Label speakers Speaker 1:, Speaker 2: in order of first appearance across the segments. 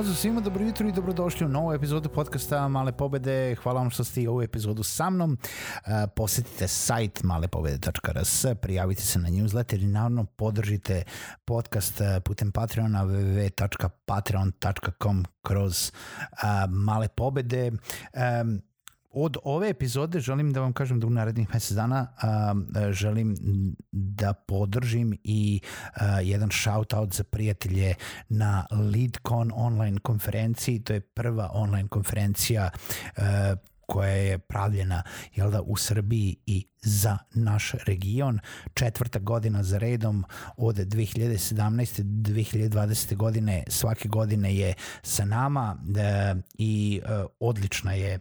Speaker 1: Pozdrav svima, dobro jutro i dobrodošli u novu epizodu podcasta Male pobede. Hvala vam što ste i ovu epizodu sa mnom. Uh, posetite sajt malepobede.rs, prijavite se na newsletter i naravno podržite podcast uh, putem Patreona www.patreon.com kroz uh, Male pobede. Od ove epizode želim da vam kažem da u narednih mesec dana uh, želim da podržim i uh, jedan shout out za prijatelje na LeadCon online konferenciji. To je prva online konferencija uh, koja je pravljena jel da, u Srbiji i za naš region. Četvrta godina za redom od 2017. 2020. godine svake godine je sa nama e, i e, odlična je e,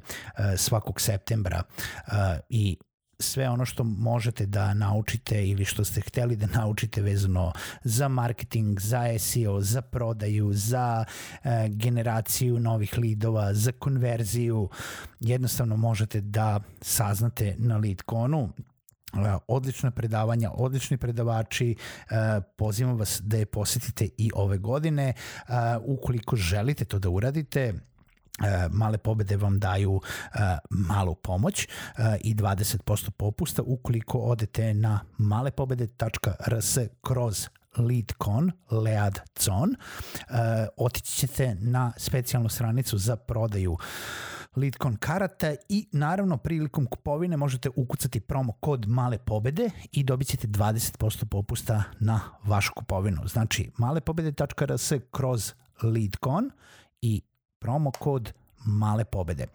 Speaker 1: svakog septembra e, i sve ono što možete da naučite ili što ste hteli da naučite vezano za marketing, za SEO, za prodaju, za e, generaciju novih lidova, za konverziju, jednostavno možete da saznate na LeadConu odlična predavanja, odlični predavači, pozivam vas da je posetite i ove godine. Ukoliko želite to da uradite, E, male pobede vam daju e, malu pomoć e, i 20% popusta ukoliko odete na malepobede.rs kroz LeadCon, LeadCon, otići ćete na specijalnu stranicu za prodaju LeadCon karata i naravno prilikom kupovine možete ukucati promo kod male pobede i dobit ćete 20% popusta na vašu kupovinu. Znači malepobede.rs kroz LeadCon i promo kod male pobede.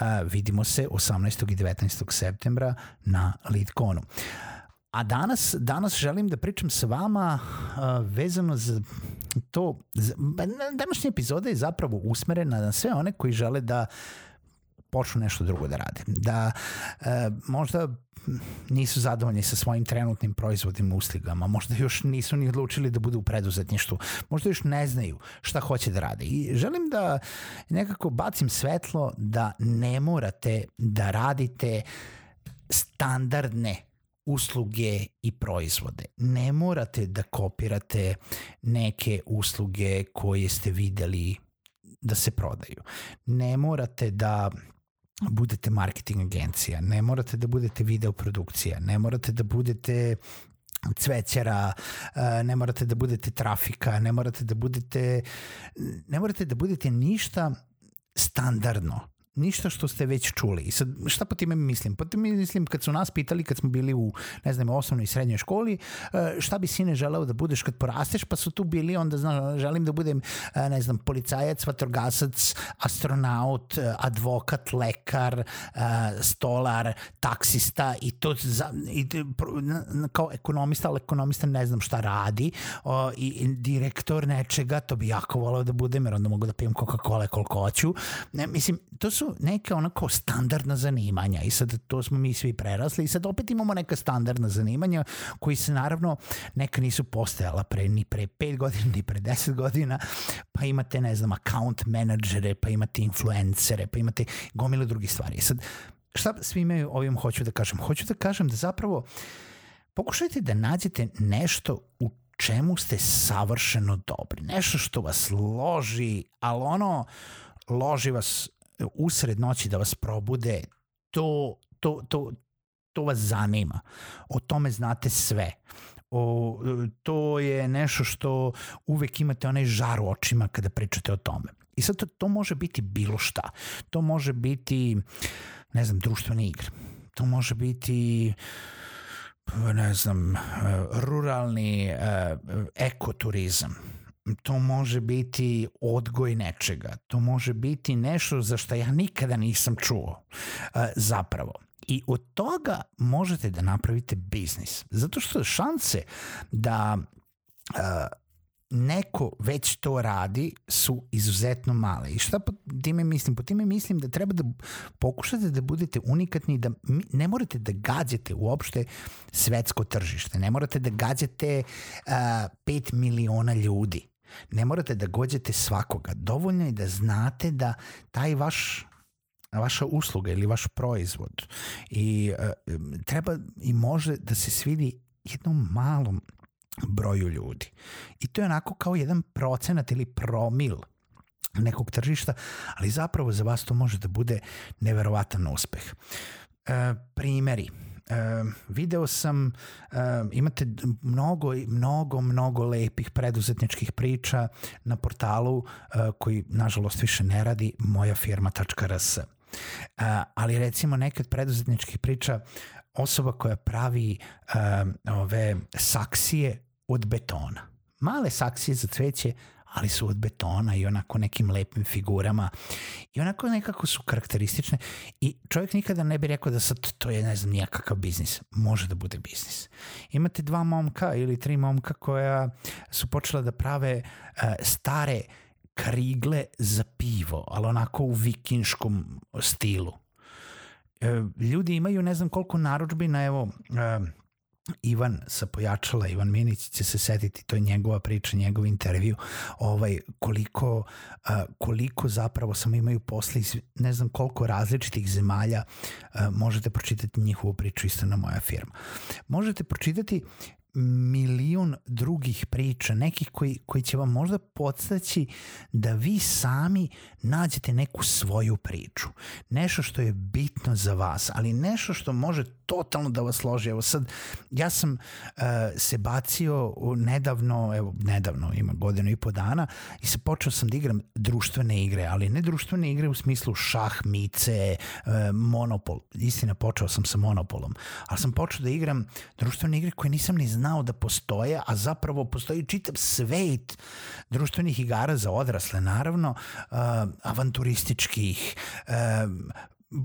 Speaker 1: A, vidimo se 18. i 19. septembra na LeadConu. A danas, danas želim da pričam sa vama uh, vezano za to, za, današnja epizoda je zapravo usmerena na sve one koji žele da počnu nešto drugo da rade. Da e, možda nisu zadovoljni sa svojim trenutnim proizvodima uslugama, možda još nisu ni odlučili da budu u preduzetništvu, možda još ne znaju šta hoće da rade. I želim da nekako bacim svetlo da ne morate da radite standardne usluge i proizvode. Ne morate da kopirate neke usluge koje ste videli da se prodaju. Ne morate da budete marketing agencija, ne morate da budete video produkcija, ne morate da budete cvećara, eh, ne morate da budete trafika, ne morate da budete ne morate da budete ništa standardno ništa što ste već čuli. I sad, šta po time mislim? Po time mislim kad su nas pitali, kad smo bili u, ne znam, osnovnoj i srednjoj školi, e, šta bi sine želeo da budeš kad porasteš, pa su tu bili, onda znam, želim da budem, e, ne znam, policajac, vatrogasac, astronaut, e, advokat, lekar, stolar, taksista i to za, i, kao ekonomista, ali ekonomista ne znam šta radi o, i direktor nečega, to bi jako voleo da budem, jer onda mogu da pijem Coca-Cola koliko hoću. Ne, mislim, to su neka onako standardna zanimanja i sad to smo mi svi prerasli i sad opet imamo neka standardna zanimanja koji se naravno neka nisu postojala pre, ni pre 5 godina ni pre 10 godina pa imate ne znam account menadžere pa imate influencere pa imate gomile drugih stvari. I sad šta svime ovim hoću da kažem? Hoću da kažem da zapravo pokušajte da nađete nešto u čemu ste savršeno dobri. Nešto što vas loži, ali ono loži vas usred noći da vas probude, to, to, to, to vas zanima. O tome znate sve. O, to je nešto što uvek imate onaj žar u očima kada pričate o tome. I sad to, to može biti bilo šta. To može biti, ne znam, društvene igre. To može biti ne znam, ruralni ekoturizam. To može biti odgoj nečega. To može biti nešto za što ja nikada nisam čuo zapravo. I od toga možete da napravite biznis. Zato što šanse da neko već to radi su izuzetno male. I šta po time mislim? Po time mislim da treba da pokušate da budete unikatni, da ne morate da gađate uopšte svetsko tržište. Ne morate da gađate uh, 5 miliona ljudi. Ne morate da gođete svakoga. Dovoljno je da znate da taj vaš vaša usluga ili vaš proizvod i uh, treba i može da se svidi jednom malom broju ljudi. I to je onako kao jedan procenat ili promil nekog tržišta, ali zapravo za vas to može da bude neverovatan uspeh. E, primeri. Video sam, imate mnogo, mnogo, mnogo lepih preduzetničkih priča na portalu e, koji, nažalost, više ne radi, mojafirma.rs. E, ali recimo nekad preduzetničkih priča osoba koja pravi ove saksije od betona. Male saksije za cveće, ali su od betona i onako nekim lepim figurama i onako nekako su karakteristične i čovjek nikada ne bi rekao da sad to je ne znam nijakakav biznis. Može da bude biznis. Imate dva momka ili tri momka koja su počela da prave uh, stare krigle za pivo, ali onako u vikinškom stilu. Uh, ljudi imaju ne znam koliko naručbina, evo, uh, Ivan sa pojačala, Ivan Minić će se setiti, to je njegova priča, njegov intervju, ovaj, koliko, uh, koliko zapravo samo imaju posle iz ne znam koliko različitih zemalja, uh, možete pročitati njihovu priču isto na moja firma. Možete pročitati milion drugih priča, nekih koji, koji će vam možda podstaći da vi sami nađete neku svoju priču. Nešto što je bitno za vas, ali nešto što može totalno da vas složi. Evo sad, ja sam uh, se bacio nedavno, evo nedavno, ima godinu i po dana i se počeo sam da igram društvene igre, ali ne društvene igre u smislu šah, mice, uh, monopol. Istina, počeo sam sa monopolom, ali sam počeo da igram društvene igre koje nisam ni znao da postoje, a zapravo postoji čitav svet društvenih igara za odrasle, naravno, uh, avanturističkih, uh,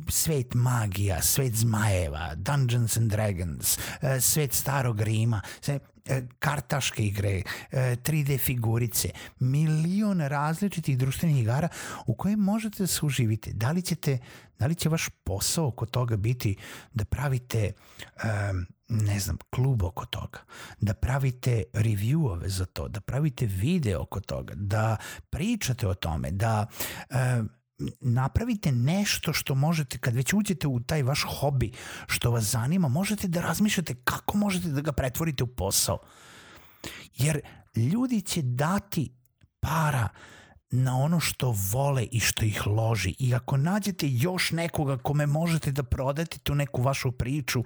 Speaker 1: svet magija, svet zmajeva, Dungeons and Dragons, e, svet starog Rima, e, kartaške igre, 3D e, figurice, milion različitih društvenih igara u koje možete da se uživite. Da li, ćete, da li će vaš posao oko toga biti da pravite ne znam, klub oko toga, da pravite reviewove za to, da pravite video oko toga, da pričate o tome, da napravite nešto što možete, kad već uđete u taj vaš hobi, što vas zanima, možete da razmišljate kako možete da ga pretvorite u posao. Jer ljudi će dati para na ono što vole i što ih loži. I ako nađete još nekoga kome možete da prodate tu neku vašu priču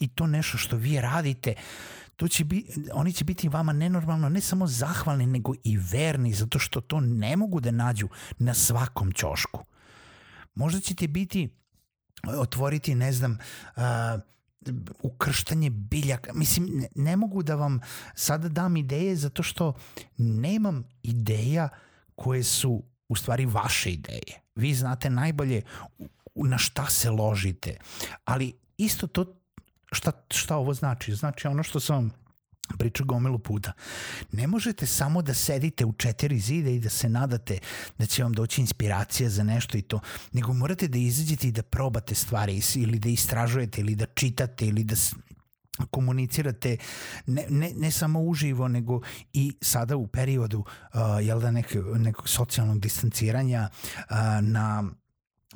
Speaker 1: i to nešto što vi radite, uh, to će bi, oni će biti vama nenormalno ne samo zahvalni, nego i verni, zato što to ne mogu da nađu na svakom ćošku. Možda ćete biti, otvoriti, ne znam, uh, ukrštanje biljaka. Mislim, ne, ne mogu da vam sada dam ideje zato što nemam ideja koje su u stvari vaše ideje. Vi znate najbolje na šta se ložite, ali isto to šta, šta ovo znači? Znači ono što sam pričao gomilu puta. Ne možete samo da sedite u četiri zide i da se nadate da će vam doći inspiracija za nešto i to, nego morate da izađete i da probate stvari ili da istražujete ili da čitate ili da komunicirate ne, ne, ne samo uživo nego i sada u periodu uh, jel da nek, nekog socijalnog distanciranja uh, na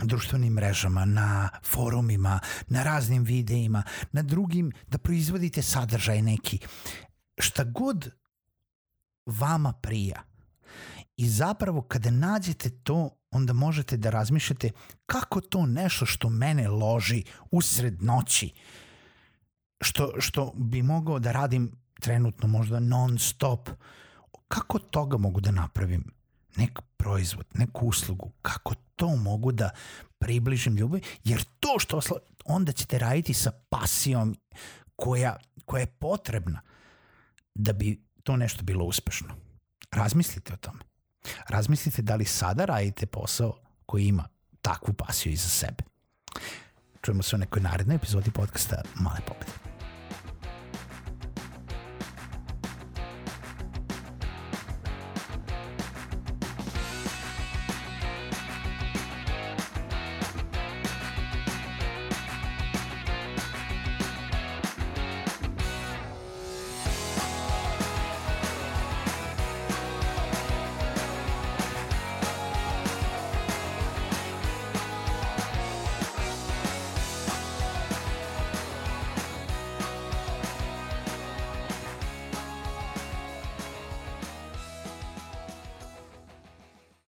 Speaker 1: društvenim mrežama, na forumima, na raznim videima, na drugim, da proizvodite sadržaj neki. Šta god vama prija. I zapravo kada nađete to, onda možete da razmišljate kako to nešto što mene loži usred noći, što, što bi mogao da radim trenutno možda non stop, kako toga mogu da napravim? Nek proizvod, neku uslugu, kako to mogu da približim ljubavi, jer to što onda ćete raditi sa pasijom koja, koja je potrebna da bi to nešto bilo uspešno. Razmislite o tome. Razmislite da li sada radite posao koji ima takvu pasiju iza sebe. Čujemo se u nekoj narednoj epizodi podcasta Male pobede.